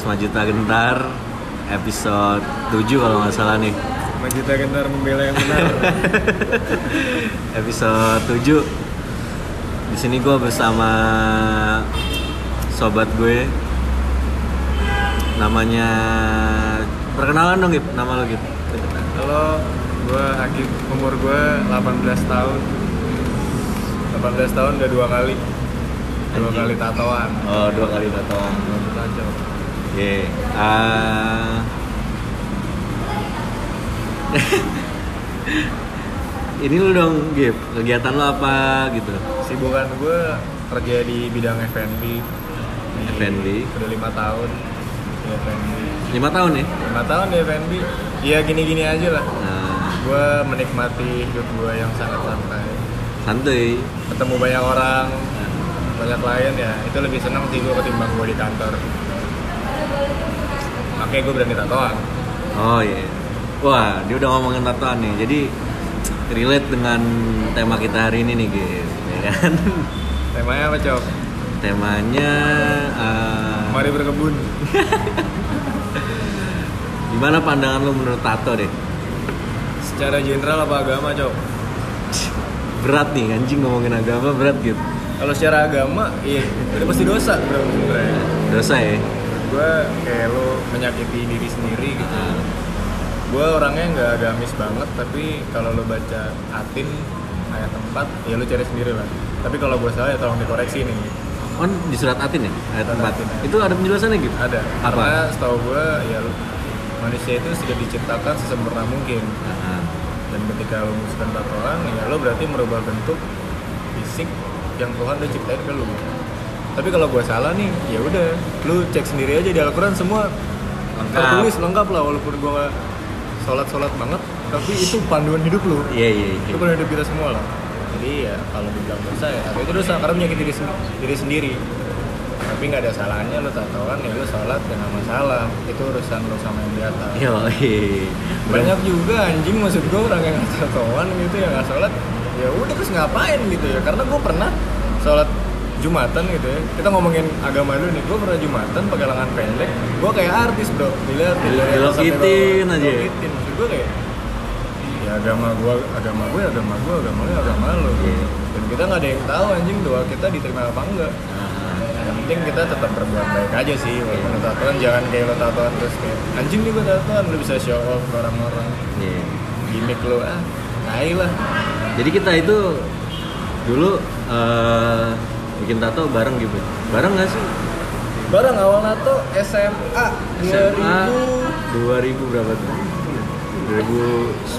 podcast Majuta Gentar episode 7 kalau nggak salah nih. Majita Gentar membela yang benar. Episode 7. Di sini gue bersama sobat gue. Namanya perkenalan dong, Gip. Nama lo, Gip. Halo, gue Hakim. Umur gue 18 tahun. 18 tahun udah dua kali. Dua kali tatoan. Oh, dua kali tatoan. Aja. Oke. ah. Ini lu dong, Gip. Kegiatan lo apa gitu? Sibukan gue kerja di bidang F&B. F&B. Udah lima tahun di F&B. Lima tahun ya? Lima tahun di F&B. Iya gini-gini aja lah. Nah, Gue menikmati hidup gue yang sangat santai. santuy. Ketemu banyak orang, banyak klien ya. Itu lebih senang sih gue ketimbang gue di kantor. Makanya gue berani tatoan. Oh iya. Wah, dia udah ngomongin tatoan nih. Jadi relate dengan tema kita hari ini nih, Gip. Ya kan? Temanya apa cok? Temanya ah, Mari berkebun. gimana pandangan lu menurut tato deh? Secara general apa agama cok? Berat nih anjing ngomongin agama berat gitu. Kalau secara agama, iya udah pasti dosa bro sebenarnya. Dosa ya? Gue kayak lo menyakiti diri sendiri gitu. Ah, Gue orangnya nggak agamis banget, tapi kalau lo baca atin ayat 4, ya lo cari sendiri lah. Tapi kalau gue salah ya tolong dikoreksi nih. Oh, di surat Atin ya? Ayat Surat 4. Atin, ya. Itu ada penjelasannya gitu? Ada. Apa? Karena setahu gue ya lo- manusia itu sudah diciptakan sesempurna mungkin. Ah, dan ketika lo memutuskan tatoan ya lo berarti merubah bentuk fisik yang Tuhan udah ciptain ke lo tapi kalau gue salah nih ya udah lu cek sendiri aja di Al-Quran semua. Lengkap. tertulis lengkap lah walaupun gue gak sholat sholat banget tapi itu panduan hidup lo Iya, iya, iya. itu panduan hidup kita semua lah. Jadi ya kalau dibilang dosa ya tapi itu dosa karena menyakiti diri, diri sendiri. Tapi nggak ada salahnya lo tatoan ya lo sholat ya nggak masalah. Itu urusan lo sama yang di atas. Yo, iya. banyak juga anjing maksud gue orang yang nggak tatoan gitu ya nggak sholat ya udah terus ngapain gitu ya? Karena gue pernah sholat jumatan gitu ya. Kita ngomongin agama dulu nih. Gue pernah jumatan pakai lengan pendek. Gue kayak artis bro. Dilihat dilokitin aja. Dilokitin. maksud gue kayak ya agama gue agama gue agama gue agama lu agama lu. Iya. dan kita nggak ada yang tahu anjing doa kita diterima apa enggak. Ah, yang penting kita tetap berbuat baik aja sih walaupun lo tatoan jangan kayak lo tatoan terus kayak anjing nih gue tatoan lo bisa show off ke orang-orang. Iya. gimmick lo ah tai lah. Jadi kita itu dulu eh, bikin tato bareng gitu. Bareng gak sih? bareng awal nato SMA 2000 SMA 2000 berapa tuh?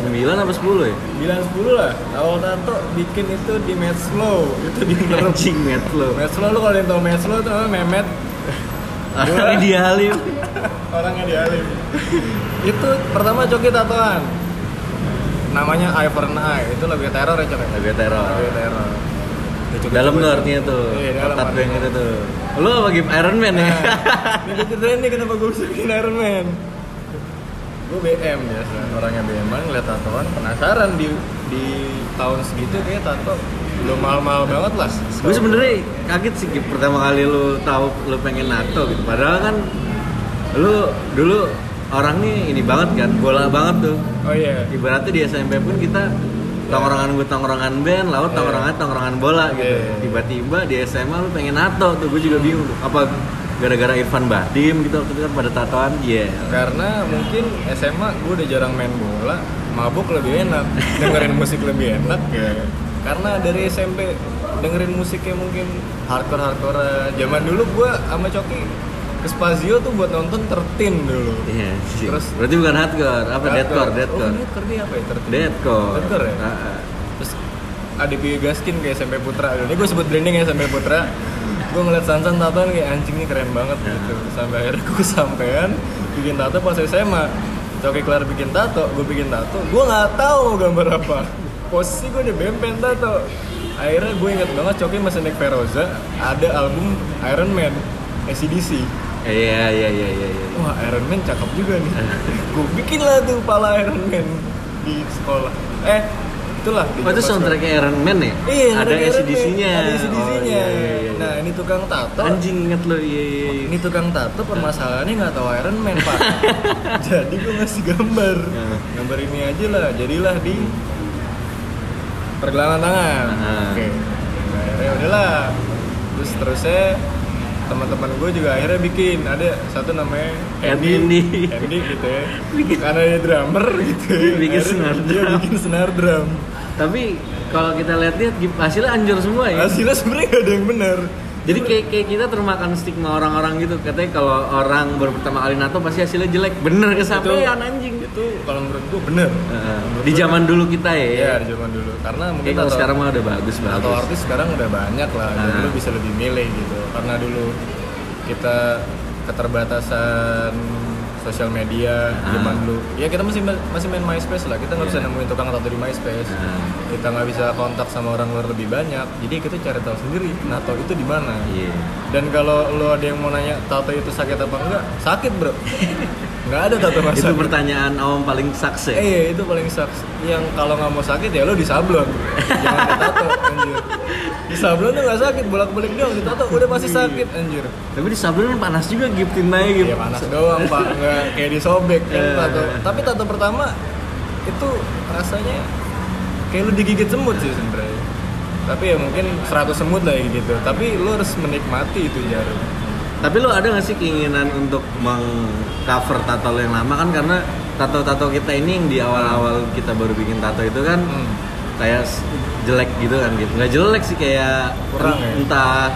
2009 apa 10 ya? 9 10 lah awal nato bikin itu di Medslow itu di Anjing lo. Medslow lo kalau yang tau Medslow itu namanya Mehmet Orang idealim. orangnya di itu pertama coki tatoan namanya Eye for an Eye itu lebih teror ya coki Lebih teror. lebih teror Ya, Coki Dalam tuh artinya tuh. iya dalam Otak artinya. yang itu tuh. Lu apa game Iron Man ya? Nah, ini ceritain nih kenapa gue bisa bikin Iron Man gue BM biasa orangnya BM an ngeliat tatoan penasaran di di tahun segitu kayak tato belum mahal-mahal banget lah gue sebenarnya kaget sih pertama kali lu tahu lu pengen nato gitu padahal kan lu dulu orangnya ini banget kan bola banget tuh oh iya ibaratnya di SMP pun kita tongkrongan gue tongkrongan band laut Iya. tongkrongan tongkrongan bola gitu. Iya. tiba-tiba di SMA lu pengen nato tuh gue juga bingung apa gara-gara Irfan Bahdim gitu waktu itu kan pada tatoan? Iya. Karena mungkin SMA gue udah jarang main bola mabuk lebih enak dengerin musik lebih enak. Ya karena dari SMP dengerin musiknya mungkin hardcore hardcore zaman dulu gue sama Coki ke Spazio tuh buat nonton tertin dulu. Iya sih. Terus- berarti bukan hardcore apa deadcore oh, deadcore deadcore ini apa ya tertin deadcore Deadcore ya? Ah. terus ada Gaskin kayak SMP Putra ini gue sebut branding ya SMP Putra. Gue ngeliat Sansan tatoan kayak anjing ini keren banget Ya. gitu. Sampai akhirnya gue sampean bikin tato pas SMA Coki kelar bikin tato gue bikin tato. Gue nggak tahu gambar apa. Posisi gue udah bempen tato. Akhirnya gue inget banget Coki masih naik Feroza ada album Iron Man ACDC Iya iya iya iya. iya. wah Iron Man cakep juga nih gue bikin lah tuh pala Iron Man di sekolah eh itulah di Oh itu soundtracknya Iron Man ya? Iya, ada soundtrack Iron Man. ACDC-nya. Ada ACDC-nya. Oh, iya, iya, iya. Nah, ini tukang tato. Anjing inget lo, iya iya. iya. Ini tukang tato permasalahannya nggak tahu Iron Man, Pak. Jadi gue ngasih gambar. Nah. Gambar ini aja lah, jadilah di pergelangan tangan. Nah. Oke. Nah, akhirnya udahlah. Terus terusnya teman-teman gue juga akhirnya bikin ada satu namanya Andy. Andy, Andy gitu ya. Karena dia drummer gitu. ya. Bikin dia drum. bikin snare drum. Tapi kalau kita lihat-lihat hasilnya anjur semua ya. Hasilnya sebenarnya gak ada yang benar. Jadi kayak, kayak kita termakan stigma orang-orang gitu Katanya kalau orang baru pertama kali nato pasti hasilnya jelek Bener kesampaian anjing itu kalau menurut gue bener. Heeh. Menurut Di gua- zaman dulu kita ya Iya di zaman dulu. Karena mungkin kalau sekarang mah udah bagus tato bagus artis sekarang udah banyak lah. Jadi Ah. lu bisa lebih milih gitu. Karena dulu kita keterbatasan sosial media Ah. zaman dulu. Ya kita masih masih main MySpace lah. Kita nggak bisa Iya. nemuin tukang tato di MySpace. Ah. Kita nggak bisa kontak sama orang luar lebih banyak. Jadi kita cari tahu sendiri tato itu di mana. Iya Dan kalau lu ada yang mau nanya tato itu sakit apa enggak? Sakit bro. nggak ada tato nggak Itu pertanyaan awam paling sukses Eh iya, itu paling sucks. Yang kalau nggak mau sakit ya lo disablon. Jangan ditato anjir. Disablon tuh nggak sakit, bolak-balik doang ditato udah pasti sakit anjir. Tapi di sablon kan panas juga giftin naik gitu Ya panas doang, Pak. Nggak kayak disobek kan Eh. tato. Tapi tato pertama itu rasanya kayak lu digigit semut sih sebenarnya. Tapi ya mungkin 100 semut lah ya gitu. Tapi lu harus menikmati itu jarum. Tapi lo ada gak sih keinginan untuk mengcover tato lo yang lama kan karena tato-tato kita ini yang di awal-awal kita baru bikin tato itu kan Hmm. kayak jelek gitu kan gitu. Nggak jelek sih kayak Kurang ya? entah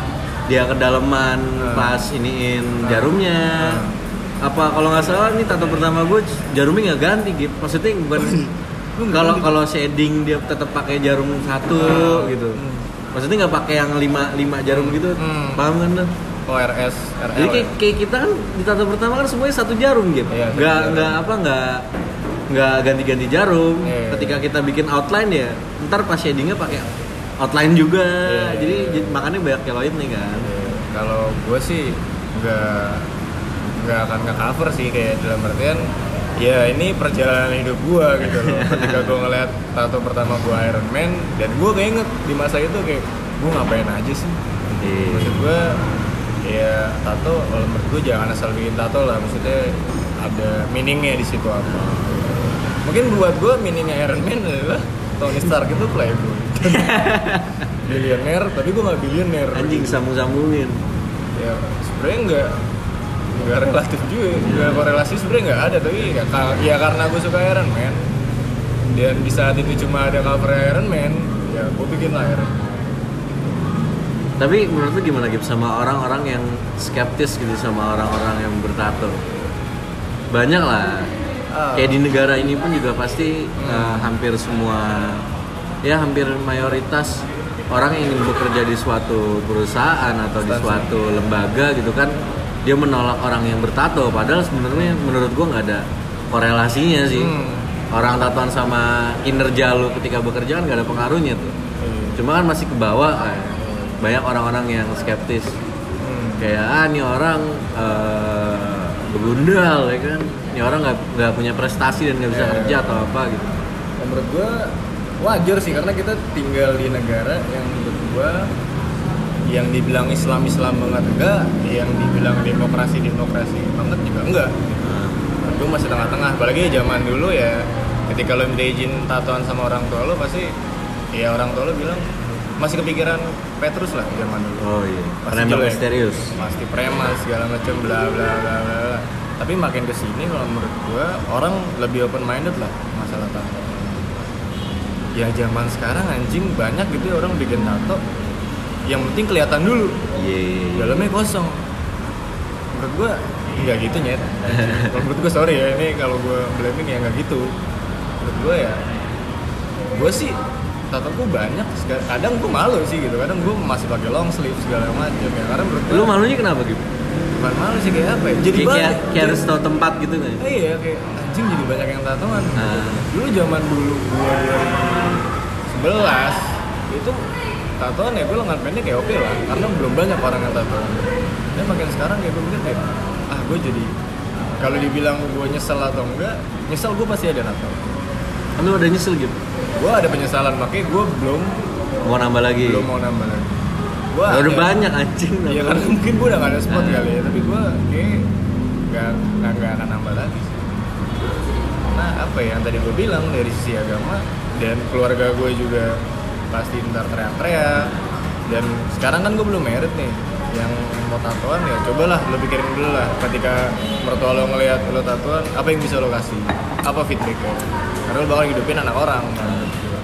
dia kedalaman Hmm. pas iniin Hmm. jarumnya. Hmm. Apa kalau nggak salah nih tato pertama gue jarumnya nggak ganti gitu. Maksudnya bukan nggak kalau kalau shading dia tetap pakai jarum satu Hmm. gitu. Hmm. Maksudnya nggak pakai yang lima lima jarum gitu. Hmm. Paham kan? Oh RS, RL. Jadi kayak, ya? kayak kita kan di tato pertama kan semuanya satu jarum gitu. Iya, satu nggak apa nggak nggak ganti-ganti jarum. Iya, Ketika iya. kita bikin outline ya, ntar pas shadingnya pakai outline juga. Iya, Jadi iya. j- makanya banyak keloid nih kan. Kalau gue sih nggak nggak akan nge cover sih kayak dalam artian ya ini perjalanan hidup gue gitu loh. Ketika gue ngeliat tato pertama gue Iron Man dan gue keinget di masa itu kayak gue ngapain aja sih. Maksud gue ya tato kalau menurut gue jangan asal bikin tato lah maksudnya ada meaningnya di situ apa. Mungkin buat gue meaningnya Iron Man adalah Tony Stark itu playboy. Bilioner, tapi gue nggak bilioner. Anjing sambung-sambungin. ya sebenarnya nggak nggak relatif juga nggak korelasi sebenarnya nggak ada tapi ya, ya karena gue suka Iron Man dan di saat itu cuma ada cover Iron Man ya gue bikin lah Iron Man Tapi menurut lu gimana Gip sama orang-orang yang skeptis gitu sama orang-orang yang bertato? Banyak lah. Ah. Kayak di negara ini pun juga pasti eh, hampir semua ya hampir mayoritas orang yang ingin bekerja di suatu perusahaan atau di Instansi. suatu lembaga gitu kan dia menolak orang yang bertato padahal sebenarnya menurut gua nggak ada korelasinya sih. Hmm. Orang tatoan sama kinerja lu ketika bekerja kan nggak ada pengaruhnya tuh. Cuma kan masih ke bawah eh, banyak orang-orang yang skeptis Hmm. kayak ah ini orang eh, begundal ya kan ini orang nggak nggak punya prestasi dan nggak bisa Iya. kerja atau apa gitu Ya, menurut gue wajar sih karena kita tinggal di negara yang menurut gue yang dibilang Islam Islam banget enggak yang dibilang demokrasi demokrasi banget juga enggak Menurut gue masih tengah-tengah apalagi zaman dulu ya ketika lo minta izin tatoan sama orang tua lo pasti ya orang tua lo bilang masih kepikiran Petrus lah zaman dulu. Oh iya. Pasti emang jelek. misterius. Pasti preman segala macam bla bla bla bla tapi makin ke sini kalau menurut gua orang lebih open minded lah masalah tato ya zaman sekarang anjing banyak gitu ya orang bikin tato yang penting kelihatan dulu. Iya iya. dalamnya kosong. Menurut gua nggak gitu nyet. Kalau menurut gua sorry ya ini kalau gua blaming ya nggak gitu. Menurut gua ya gua sih tato gua banyak kadang gua malu sih gitu. Kadang gua masih pakai long sleeve segala macam ya. Karena menurut lu malunya kenapa gitu bukan malu sih kayak apa ya? Jadi kayak, banyak. kayak, harus tahu tempat gitu kan Eh, iya kayak anjing jadi banyak yang tatoan. Ah. dulu zaman dulu gua 2011 itu tatoan ya gue lengan pendek kayak oke lah. Karena belum banyak orang yang tatoan. Dan makin sekarang kayak gue mikir kayak ah gue jadi kalau dibilang gue nyesel atau enggak nyesel gue pasti ada tato lu udah nyesel gitu gue ada penyesalan makanya gue belum mau nambah lagi? Belum mau nambah lagi. Gue Ya udah banyak anjing. Nambah. karena mungkin gue udah gak ada spot Ah. kali ya Tapi gue kayak gak, gak, gak akan nambah lagi sih. Karena apa ya yang tadi gue bilang dari sisi agama Dan keluarga gue juga pasti ntar teriak-teriak. Dan sekarang kan gue belum merit nih Yang mau tatoan ya cobalah lo pikirin dulu lah Ketika mertua lo ngeliat lo tatoan Apa yang bisa lo kasih? Apa feedbacknya? Karena lo bakal hidupin anak orang kan?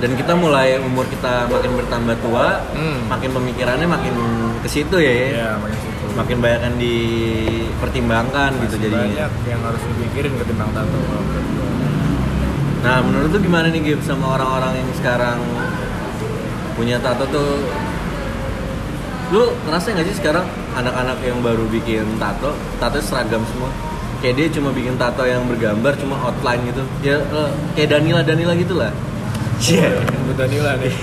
dan kita mulai umur kita makin bertambah tua Hmm. makin pemikirannya makin ke situ ya Iya makin situ makin banyak yang dipertimbangkan gitu Masih jadinya banyak yang harus dipikirin ketimbang tato Nah, menurut lu gimana nih Gib sama orang-orang yang sekarang punya tato tuh? Lu ngerasa nggak sih sekarang anak-anak yang baru bikin tato, tato seragam semua? Kayak dia cuma bikin tato yang bergambar, cuma outline gitu. Ya eh, kayak Danila Danila gitu lah. Iya. Untuk Danila nih.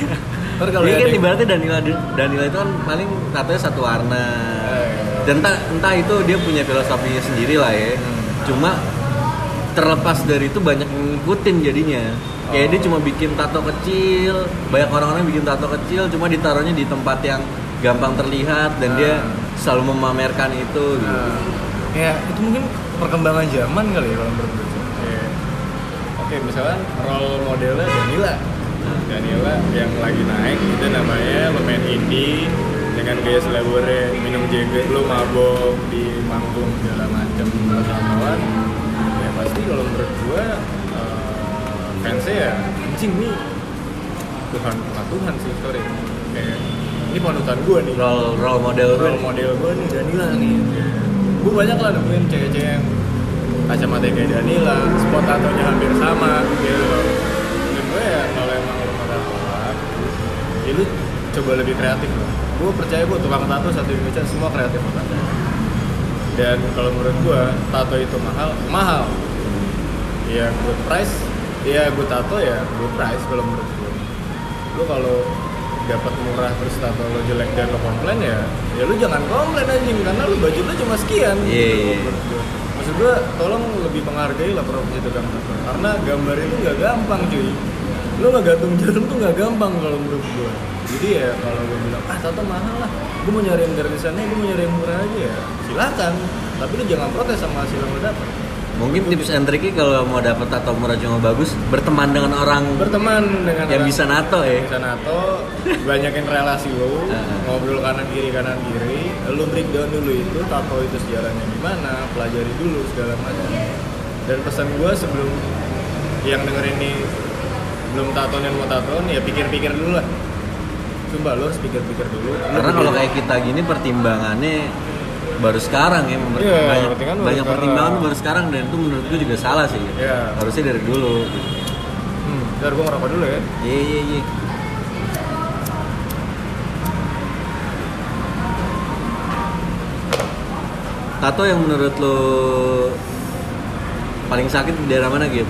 Ntar kalau Dia ada kan ibaratnya Danila Danila itu kan paling tatonya satu warna. Eh. Dan entah, entah itu dia punya filosofinya sendiri lah ya. Hmm. Cuma terlepas dari itu banyak yang ngikutin jadinya. Kayak Oh. dia cuma bikin tato kecil, banyak orang-orang bikin tato kecil, cuma ditaruhnya di tempat yang gampang terlihat dan dia Ah. selalu memamerkan itu. Gitu. Nah, ya itu mungkin perkembangan zaman kali ya kalau menurut gue. Oke, misalkan role modelnya Danila. Danila yang lagi naik itu namanya pemain indie dengan gaya selebore minum jaget lu mabok di manggung segala macem pertamawan ya pasti kalau menurut gua eh, fansnya ya anjing nih Tuhan bukan Tuhan sih sorry kayak ini panutan gua nih. Role role model gue. role model gue nih Danila nih. Gue banyak lah nemuin cewek-cewek yang kacamata kayak Danila spot tatonya hampir sama. Gitu dan gue ya kalau emang lo mau tatoan ya lu coba lebih kreatif lah. Gue percaya gue tukang tato satu Indonesia semua kreatif tato dan kalau menurut gue tato itu mahal mahal. Ya good price ya good tato ya good price kalau menurut gue lu kalau murah terus tato lo jelek dan lo komplain ya ya lu jangan komplain anjing karena lu budget lu cuma sekian. Iya, gitu, iya. gua. maksud gua tolong lebih menghargai lah profesi tukang tato karena gambar itu nggak gampang cuy. Lu nggak gantung jarum tuh nggak gampang kalau menurut gua. Jadi ya kalau gua bilang ah tato mahal lah gua mau nyari yang gratisannya gua mau nyari yang murah aja ya silakan. Tapi lu jangan protes sama hasil yang lu dapat Mungkin tips and triknya kalau mau dapet tato murah cuma bagus, berteman dengan orang berteman dengan yang orang- bisa nato ya. bisa nato banyakin relasi lo ngobrol kanan kiri kanan kiri lu breakdown dulu itu tato itu sejarahnya gimana pelajari dulu segala macam. Dan pesan gue sebelum yang denger ini belum tatoan dan mau tatoan ya pikir-pikir dulu lah. Coba lo harus pikir-pikir dulu. Karena kalau kayak kita gini pertimbangannya baru sekarang ya, Iya, banyak, pertimbangan baru banyak sekarang. pertimbangan baru sekarang dan itu menurut gue juga salah sih. Iya. Harusnya dari dulu. hmm, ntar gue ngerokok dulu ya Iya iya iya. Tato yang menurut lo paling sakit di daerah mana gitu?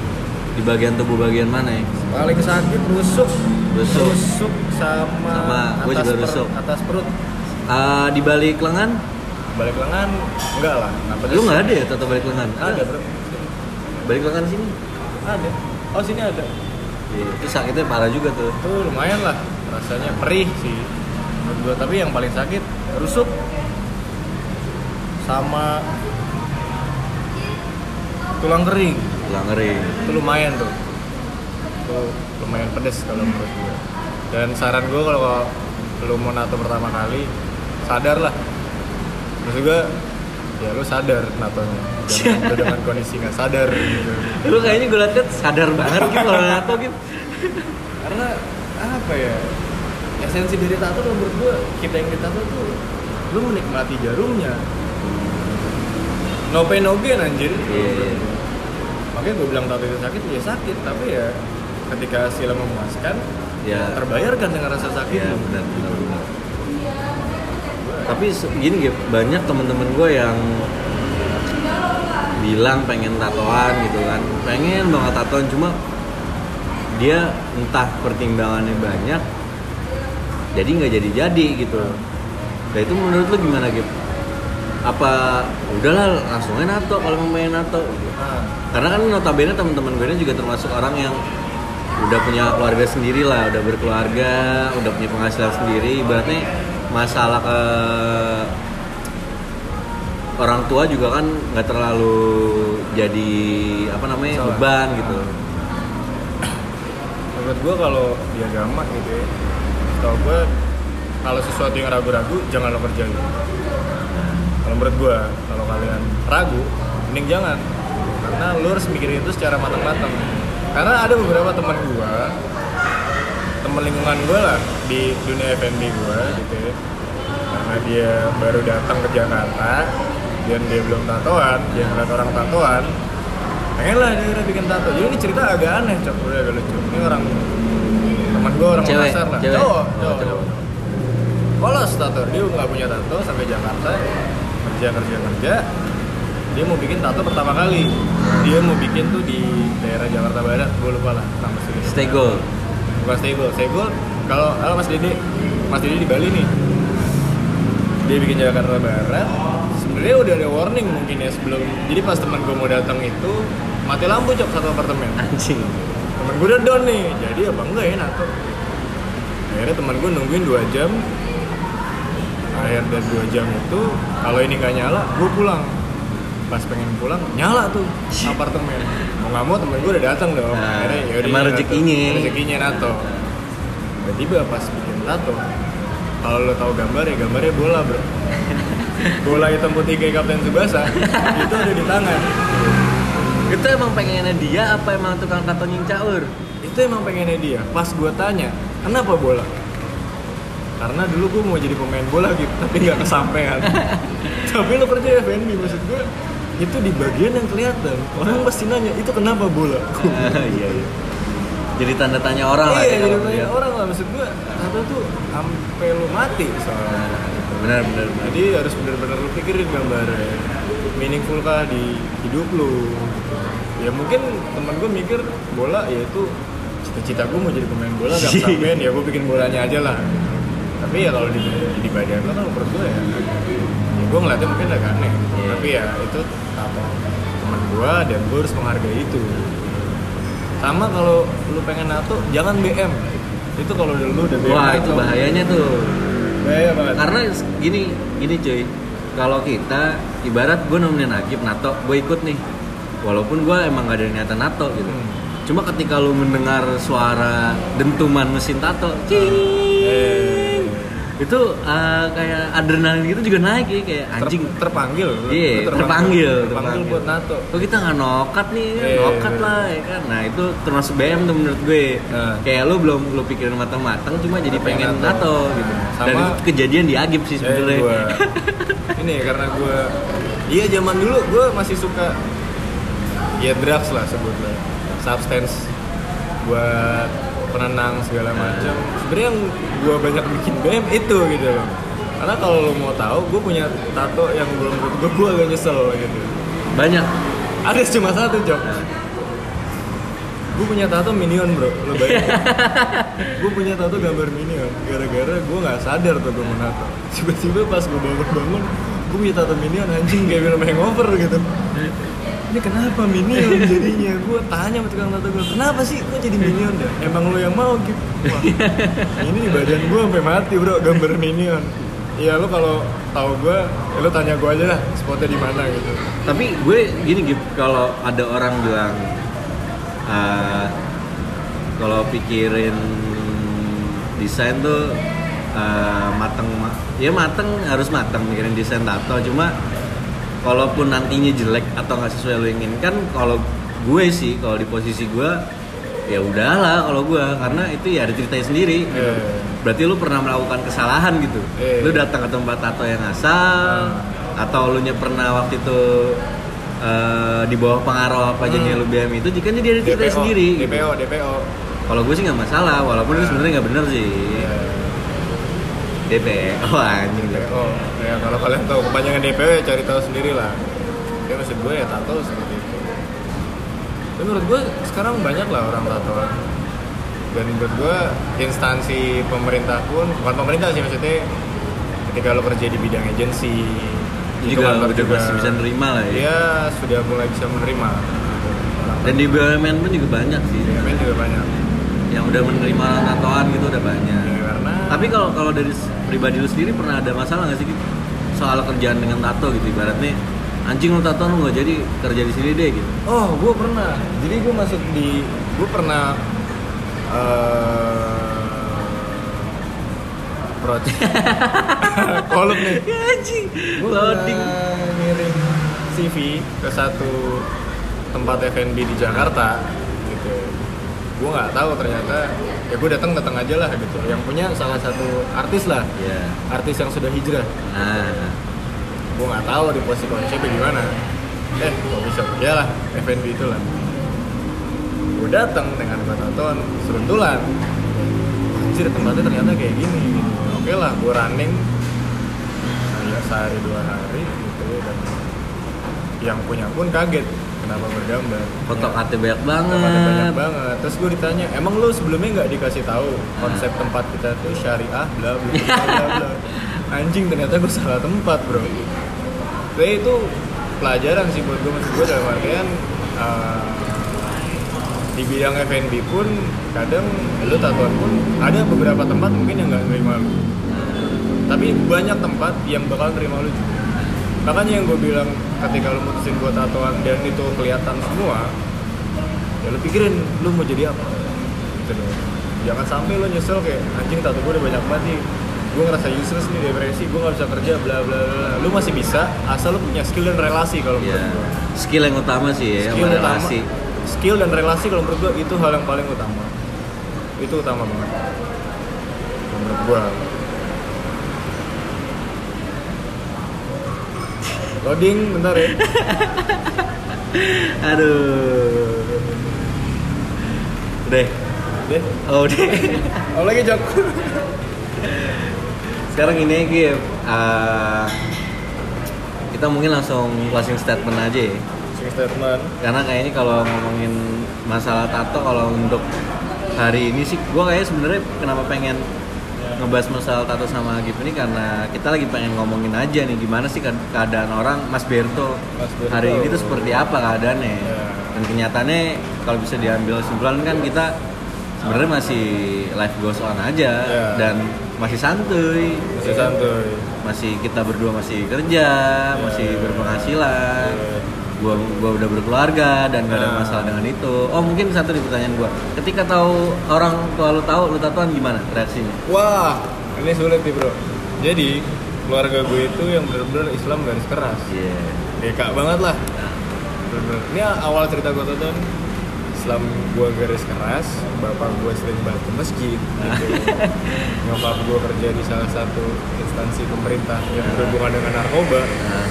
Di bagian tubuh bagian mana ya? paling sakit rusuk Rusuk. sama, Sama, atas juga per- rusuk. atas perut Ah, di balik lengan? Balik lengan? Enggak lah. Lu nggak ada ya tato balik lengan? ada bro. Balik lengan sini? ada. Oh sini ada. Iya, itu sakitnya parah juga tuh. itu lumayan lah. Rasanya perih sih. Menurut gua. Tapi yang paling sakit rusuk. Sama tulang kering. Tulang ngeri. itu lumayan tuh. Itu lumayan pedes kalau menurut gua. Dan saran gua kalau lu mau nato pertama kali sadar lah maksud gua ya lu sadar natonya jangan dengan kondisi nggak sadar gitu Lu kayaknya gue liat kan sadar banget gitu kalau nato gitu. karena apa ya esensi dari tato menurut gua kita yang ditato tuh lu menikmati jarumnya no pain no gain anjir Iya. makanya gue bilang tato itu sakit ya sakit tapi ya ketika hasilnya memuaskan Ya. terbayarkan dengan rasa sakit Iya benar benar benar. Tapi gini gitu, banyak temen-temen gue yang bilang pengen tatoan gitu kan, pengen banget tatoan cuma dia entah pertimbangannya banyak, jadi nggak jadi-jadi gitu. Nah itu menurut lu gimana gitu? Apa udahlah langsung aja nato kalau mau pengen nato? nah, Karena kan notabene teman-teman gue ini juga termasuk orang yang udah punya keluarga sendiri lah udah berkeluarga udah punya penghasilan sendiri ibaratnya masalah ke orang tua juga kan nggak terlalu jadi apa namanya Salah. beban gitu. Menurut gue kalau di agama gitu ya tau gue kalau sesuatu yang ragu-ragu jangan lo kerjain. Kalau menurut gue kalau kalian ragu mending jangan. Karena lo harus mikirin itu secara matang-matang. Karena ada beberapa teman gue teman lingkungan gue lah di dunia F&B gue gitu ya karena dia baru datang ke Jakarta dan dia belum tatoan dia ngeliat orang tatoan pengen lah dia udah bikin tato jadi ini cerita agak aneh cok udah agak lucu ini orang teman gue orang Cewek? Makassar lah Cewek? cowok Oh, cowok, cowok. cowok. polos tato dia nggak punya tato sampai Jakarta kerja kerja kerja dia mau bikin tato pertama kali dia mau bikin tuh di daerah Jakarta Barat gue lupa lah nama sini stay gold bukan stay gold kalau halo mas Dede. Mas Dede di Bali nih. Dia bikin Jakarta Barat. Sebenarnya udah ada warning mungkin ya sebelum jadi pas teman gue mau datang itu mati lampu cok satu apartemen. Anjing. Temen gue udah down nih. Jadi apa enggak ya nato? Akhirnya teman gue nungguin dua jam. Akhir dari dua jam itu kalau ini nggak nyala gue pulang pas pengen pulang nyala tuh apartemen. Mau nggak mau temen gue udah datang dong. Nah, akhirnya yaudah emang rezekinya. nato. rezekinya nato tiba-tiba pas bikin tato kalau lo tahu gambar ya gambarnya bola bro. Bola hitam putih kayak Kapten Tsubasa itu ada di tangan. Itu emang pengennya dia apa emang tukang tato caur itu emang pengennya dia. Pas gue tanya kenapa bola? Karena dulu gue mau jadi pemain bola gitu tapi nggak kesampaian. Tapi lo kerja FNB maksud gue itu di bagian yang kelihatan. Orang pasti nanya itu kenapa bola? Iya iya jadi tanda tanya orang lah iya ya jadi kalau tanya orang lah. Maksud gue satu tuh sampai lo mati soalnya. Nah, benar benar jadi harus benar-benar lu pikirin gambarnya meaningful kah di hidup lu. Ya mungkin temen gue mikir bola ya itu cita-cita gue mau jadi pemain bola gak kesampean ya gue bikin bolanya aja lah. Tapi ya kalau di, di badan lo kan menurut gue ya gue ngeliatnya mungkin agak aneh. Iya. tapi ya itu apa teman gue dan gue harus menghargai itu. Sama kalau lu pengen nato jangan BM itu kalau udah lu udah BM wah itu bahayanya tuh. Bahaya banget. Karena gini gini cuy. Kalau kita ibarat gue nemenin Agib nato gue ikut nih. Walaupun gue emang gak ada niatan nato gitu. Hmm. cuma ketika lu mendengar suara dentuman mesin tato cing. Itu uh, kayak adrenalin gitu juga naik ya kayak Ter- anjing. terpanggil. Iya, Lu terpanggil, terpanggil. terpanggil. buat nato. Kok kita nggak nokat nih? Iya. nokat lah ya kan? Nah itu termasuk BM tuh menurut gue. Nah. kayak lu belum lu pikirin matang-matang cuma jadi Pengen pengen nato. nato gitu. Dan Sama- itu kejadian di Agib sih Eh, sebenarnya gua. Ini karena gue iya zaman dulu gue masih suka ya drugs lah sebutnya. Substance buat penenang segala macam sebenarnya yang gue banyak bikin BM itu gitu loh. Karena kalau lo mau tahu gue punya tato yang belum gue gue agak nyesel gitu. Banyak. Ada cuma satu jok gue punya tato minion bro. Lo bayangin. Gue punya tato gambar minion. Gara-gara gue nggak sadar tuh gue mau tato tiba-tiba pas gue bangun-bangun gue punya tato minion anjing kayak film hangover gitu ini kenapa minion jadinya? Gue tanya sama tukang tato gue kenapa sih kok jadi minion ya? Emang lo yang mau gitu? Wah, ini di badan gue sampai mati bro gambar minion Iya lo kalau tahu gue, ya lo tanya gue aja lah spotnya di mana gitu. tapi gue gini gitu kalau ada orang bilang uh, kalau pikirin desain tuh uh, mateng ma- ya mateng harus mateng mikirin desain tato cuma kalaupun nantinya jelek atau nggak sesuai lo inginkan kalau gue sih kalau di posisi gue ya udahlah kalau gue karena itu ya ada ceritanya sendiri gitu. Iya. berarti lu pernah melakukan kesalahan gitu Iya. lu datang ke tempat tato yang asal atau lu nya pernah waktu itu eh, di bawah pengaruh apa jadinya lu BM itu jika dia ada ceritanya sendiri gitu. DPO, DPO. kalau gue sih nggak masalah walaupun itu sebenarnya nggak bener sih DP oh anjing DPO. Ya kalau kalian tahu kepanjangan DPO ya cari tahu sendiri lah. Ya maksud gue ya tato seperti itu. Tapi menurut gue sekarang banyak lah orang tatoan. Dan menurut gue instansi pemerintah pun bukan pemerintah sih maksudnya ketika lo kerja di bidang agensi juga udah masih bisa nerima lah ya Dia sudah mulai bisa menerima. dan di BUMN pun juga banyak sih BUMN juga banyak. yang udah menerima tatoan gitu udah banyak Ya, karena tapi kalau kalau dari pribadi lu sendiri pernah ada masalah nggak sih gitu soal kerjaan dengan tato gitu ibaratnya anjing lu tato lu nggak jadi kerja di sini deh gitu Oh, gue pernah. Jadi gue masuk di, gue pernah uh, project. Kolom nih. anjing Gue loading ngirim CV ke satu tempat F&B di Jakarta gitu. Gue nggak tahu ternyata ya gue datang datang aja lah gitu. Yang punya salah satu artis lah, ya artis yang sudah hijrah. nah gue nggak tahu di posisi konsepnya gimana. Eh kok bisa? Ya lah F&B itu lah. Gue datang dengan bataton seruntulan. Anjir tempatnya ternyata kayak gini. Gitu. oke lah gue running. Saya sehari dua hari gitu. Dan yang punya pun kaget kenapa bergambar? Foto Ya, banyak banget banyak banget. terus gue ditanya emang lu sebelumnya nggak dikasih tahu konsep tempat kita tuh syariah bla bla bla bla anjing ternyata gue salah tempat bro. Tapi itu pelajaran sih buat gue maksud gue dalam artian uh, di bidang F&B pun kadang lu tatoan pun ada beberapa tempat mungkin yang nggak nerima lu. Tapi banyak tempat yang bakal terima lu juga makanya yang gue bilang ketika lu mutusin buat tatoan dan itu kelihatan semua ya lu pikirin lu mau jadi apa? Gitu loh jangan sampai lu nyesel kayak anjing tato gue udah banyak banget nih. Gue ngerasa useless nih depresi gue gak bisa kerja bla bla bla lu masih bisa asal lu punya skill dan relasi kalau menurut ya gue skill yang utama sih ya skill sama utama. relasi. Skill dan relasi kalau menurut gue itu hal yang paling utama. Itu utama banget. Menurut gue loading bentar ya. Aduh. Deh deh oh deh oh lagi jok? Sekarang ini Gif uh, kita mungkin langsung closing statement aja ya. Sing statement. Karena kayaknya kalau ngomongin masalah tato kalau untuk hari ini sih gue kayaknya sebenarnya kenapa pengen ngebahas masalah tato sama Agif ini karena kita lagi pengen ngomongin aja nih gimana sih kead- keadaan orang Mas Berto, Mas Berto. hari ini tuh seperti apa keadaannya Ya. dan kenyataannya kalau bisa diambil kesimpulan kan kita sebenarnya masih life goes on aja Ya. dan masih santuy masih santuy masih kita berdua masih kerja masih berpenghasilan Ya. Gua gua udah berkeluarga dan gak ada Nah. masalah dengan itu. Oh mungkin satu di pertanyaan gua. Ketika tahu orang tua lu tahu lu tatoan gimana reaksinya? Wah ini sulit nih bro. Jadi keluarga gue itu yang benar-benar Islam garis keras. Iya. DK banget lah. Bener-bener. ini awal cerita gue tonton Islam gue garis keras bapak gue sering banget ke masjid gitu. nyokap gue kerja di salah satu instansi pemerintah yang berhubungan dengan narkoba. Nah,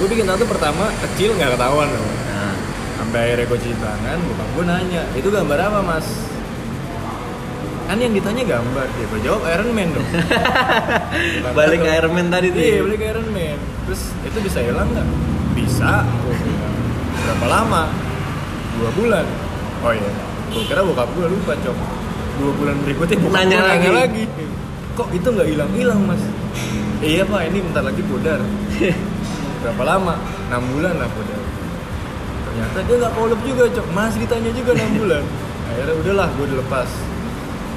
gue bikin tato pertama kecil nggak ketahuan loh nah. sampai akhirnya gue cuci tangan bokap gue nanya itu gambar apa mas? Kan yang ditanya gambar gue jawab Iron Man dong. Balik ke Iron Man tadi tuh. Iya ya? balik ke Iron Man. Terus itu bisa hilang nggak? Bisa. Berapa lama? Dua bulan. Oh iya. Gue kira bokap gue lupa cok. Dua bulan berikutnya bokap Nanya gua lagi. lagi. Kok itu nggak hilang hilang mas? Iya pak. Ini bentar lagi pudar berapa lama? Enam bulan lah pudar ternyata dia nggak kolab juga cok. Masih ditanya juga enam bulan. Akhirnya udahlah gue dilepas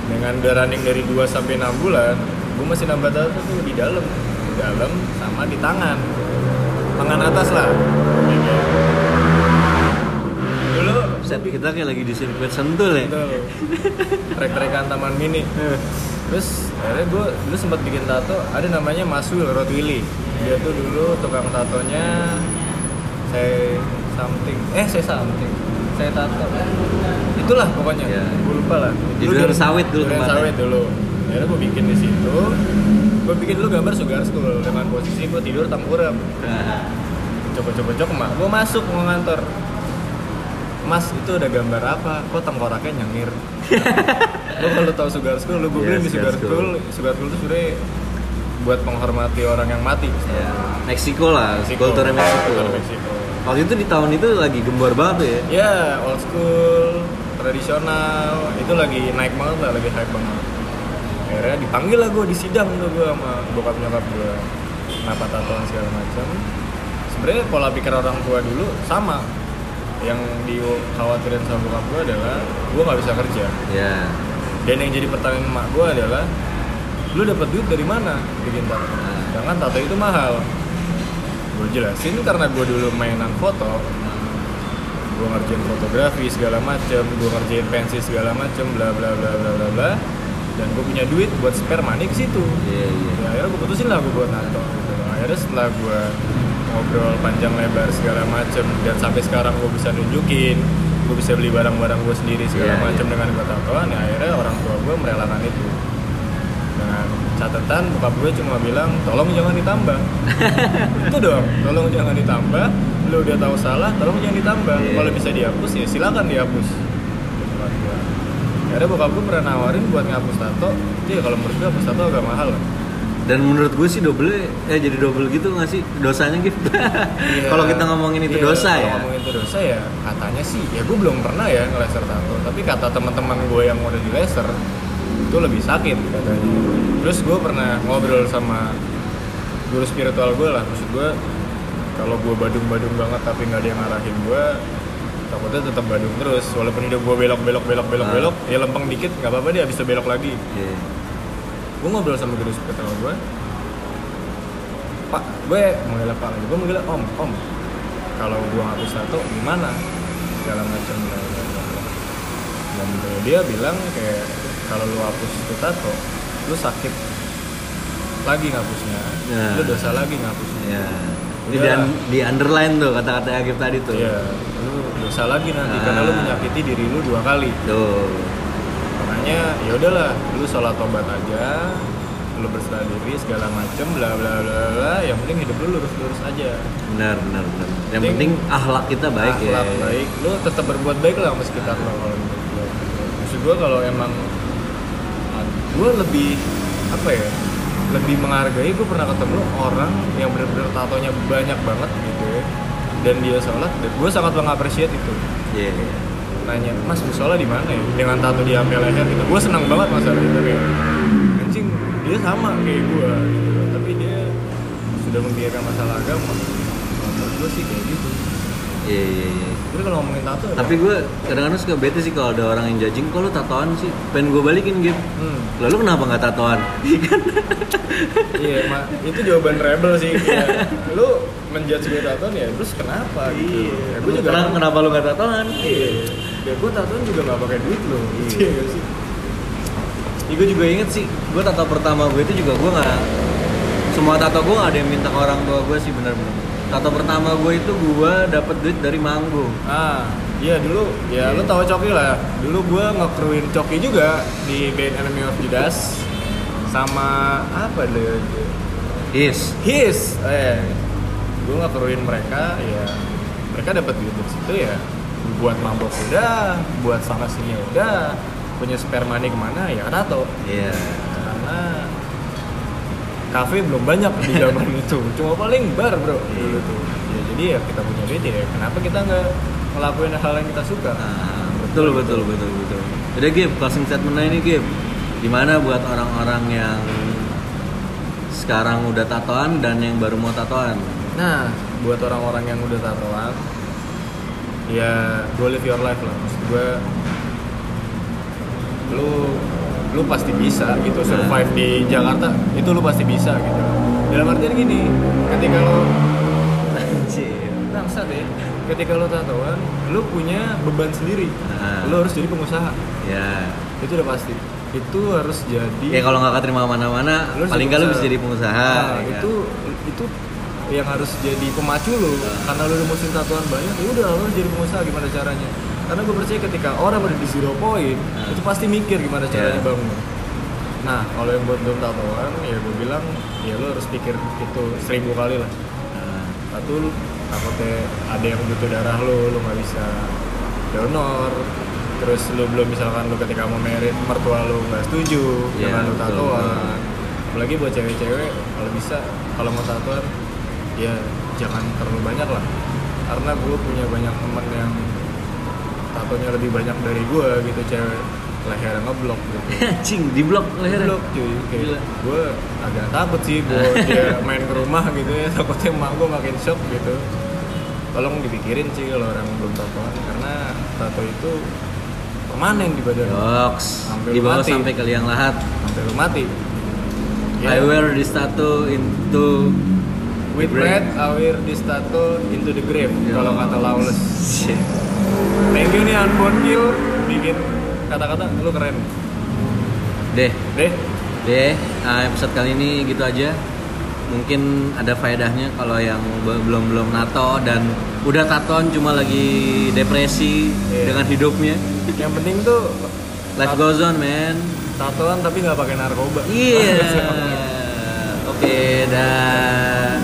dengan udah running dari 2 sampai 6 bulan gue masih nambah tato tuh di dalam. Di dalam sama di tangan. Tangan atas lah. Dulu set kita kayak lagi di sirkuit sentul ya. Trek-trekan taman mini. Terus akhirnya gue dulu sempat bikin tato ada namanya Mas Will Rotwili dia tuh dulu tukang tatonya saya something. Eh saya something. Saya tato. Itulah pokoknya. Iya. gue lupa lah. Dulu Duren dia- Sawit dulu Duren tempatnya. sawit dulu. Akhirnya gue bikin di situ. Gue bikin dulu gambar sugar school. Dengan posisi gue tidur tengkurap. Nah, cocok-cocok emak gue masuk mau ngantor Mas itu ada gambar apa? Kok tengkoraknya nyengir? lo kalau tahu Sugar School, lo googling Iya, di Sugar Sugar School. Sugar School itu sebenarnya buat menghormati orang yang mati. ya. Meksiko lah Meksiko Kultur Meksiko. waktu itu di tahun itu lagi gembor banget tuh ya Ya, old school, tradisional, itu lagi naik banget lah, lagi hype banget. Akhirnya dipanggil lah gue di sidang tuh gue sama bokap nyokap gue. Kenapa tatoan segala macam. Sebenarnya pola pikir orang tua dulu sama. yang dikhawatirin sama bokap gue adalah gue nggak bisa kerja ya dan yang jadi pertanyaan emak gue adalah lu dapat duit dari mana? Bikin tato sedangkan tato itu mahal. Gue jelasin karena gue dulu mainan foto gue ngerjain fotografi segala macem gue ngerjain pensi segala macem bla bla bla bla bla bla. Dan gue punya duit buat spare money ke situ. Iya iya. Ya akhirnya gue putusin lah gue buat nato. Gitu. akhirnya setelah gue ngobrol panjang lebar segala macem dan sampai sekarang gue bisa nunjukin gue bisa beli barang-barang gue sendiri segala Iya, macem iya. dengan gue tatoan ya akhirnya orang tua gue merelakan itu catatan bokap gue cuma bilang tolong jangan ditambah. Itu dong tolong jangan ditambah. Lu udah tahu salah tolong jangan ditambah. Iya. kalau bisa dihapus ya silakan dihapus. Akhirnya bokap gue pernah nawarin buat ngapus tato. Itu ya kalau menurut gue hapus tato agak mahal. Dan menurut gue sih double eh jadi double gitu nggak sih? Dosanya gitu Iya. kalau kita ngomongin itu Iya, dosa ya. ngomongin itu dosa ya katanya sih ya gue belum pernah ya ngelaser tato. Tapi kata teman-teman gue yang udah di laser itu lebih sakit katanya. Terus gue pernah ngobrol sama guru spiritual gue lah. Maksud gue kalau gue badung-badung banget tapi nggak ada yang ngarahin gue takutnya tetap badung terus. Walaupun hidup gue belok belok belok belok Ah. belok ya lempeng dikit nggak apa-apa dia bisa belok lagi. Iya. gue ngobrol sama guru spiritual gue pak gue manggilnya pak lagi. Gue manggilnya om om kalau gue ngapus tato gimana? Segala macam dan dia bilang kayak kalau lu hapus itu tato lu sakit lagi ngapusnya Ya. lu dosa lagi ngapusnya. Ini Udah. di, di underline tuh kata-kata Agib tadi tuh. Iya, lu dosa lagi nanti karena lu Ah. menyakiti diri lu dua kali Tuh. makanya ya udahlah lu sholat tobat aja lu berserah diri segala macem bla bla bla bla yang penting hidup lu lurus lurus aja Benar, benar, benar. Yang Penting penting akhlak kita baik ya. Akhlak baik lu tetap berbuat baik lah sama sekitar lo kalau maksud gua kalau emang gua lebih apa ya lebih menghargai gua pernah ketemu orang yang benar-benar tatonya banyak banget gitu ya. Dan dia sholat dan gue sangat mengapresiasi itu. Iya. iya. nanya mas musola di mana ya? Dengan tato di ambil leher gitu. Gue senang banget masalah itu kayak anjing dia sama kayak gue gitu. Tapi dia sudah membiarkan masalah agama. Menurut gue sih kayak gitu Iya, iya, iya. jadi kalau ngomongin tato Tapi gue kadang-kadang suka bete sih kalau ada orang yang judging, lu tatoan sih? Pengen gue balikin gitu. hmm, Lalu kenapa nggak tatoan? Iya kan? iya ma- itu jawaban rebel sih ya, lu menjudge gue tatoan ya terus kenapa gitu ya, gue juga kenapa, kenapa lu nggak tatoan? iya ya gue tatoan juga nggak pakai duit lo iya nggak sih Ya, gue juga inget sih, gue tato pertama gue itu juga gue nggak semua tato gue nggak ada yang minta ke orang tua gue sih bener-bener. Tato pertama gue itu gue dapet duit dari manggung. Ah, iya dulu ya lu tahu Coki lah. Dulu gua ngekruin Coki juga di band Enemy of Judas sama apa deh? Is. His. Eh, gua ngekruin mereka ya. Mereka dapat duit dari situ ya. Buat mabok udah, buat sana sini udah, punya spare money ke mana ya tato. Iya. Karena kafe belum banyak di zaman itu, cuma paling bar bro dulu tuh. Ya, jadi ya kita punya duit ya, kenapa kita nggak ngelakuin hal yang kita suka? Nah, betul betul betul betul. Udah Gib, closing statement ini Gib. Gimana buat orang-orang yang sekarang udah tatoan dan yang baru mau tatoan? Nah, buat orang-orang yang udah tatoan, ya go live your life lah. Maksud gue, lu pasti bisa gitu survive di Jakarta itu lu pasti bisa gitu. Dalam artian gini, ketika lo bangsat ya, ketika lo tatoan, lu punya beban sendiri. Nah. Lu harus jadi pengusaha. Ya. Itu udah pasti. Itu harus jadi Ya kalau nggak keterima mana-mana, Lu paling nggak lu bisa jadi pengusaha. Nah, ya kan? itu itu yang harus jadi pemacu lo karena lu udah musim tatuan banyak ya udah lu harus jadi pengusaha gimana caranya karena gue percaya ketika orang berada di zero point Nah. itu pasti mikir gimana caranya Iya. bangun nah kalau yang buat belum tatoan ya gue bilang ya lu harus pikir itu seribu kali lah. Nah, satu takutnya ada yang butuh darah lu lu nggak bisa donor. Terus lu belum misalkan lu ketika mau merit mertua lu nggak setuju Iya, dengan lu betul, tatoan. apalagi buat cewek-cewek kalau bisa kalau mau tatoan ya jangan terlalu banyak lah. Karena gue punya banyak temen yang tatonya lebih banyak dari gue gitu cewek leher ngeblok gitu Anjing, di blok lehernya. Blok cuy, kayak gue agak takut sih buat dia main ke rumah gitu ya takutnya emak gue makin shock gitu tolong dipikirin sih kalau orang belum tatoan karena tato itu permanen di badan Yoks, Sampai di bawah mati. sampai ke liang lahat. sampai lu mati I Ya. wear this tattoo into with pride I wear this tattoo into the grave kalau kata Lawless Shit. Thank you nih Unborn Kill bikin kata-kata lu keren Deh, deh deh, nah, episode kali ini gitu aja. Mungkin ada faedahnya kalau yang be- belum belum nato dan udah tatoan cuma lagi depresi Iya. dengan hidupnya. yang penting tuh Life goes on, man. tatoan tapi nggak pakai narkoba Iya. Oke, dah.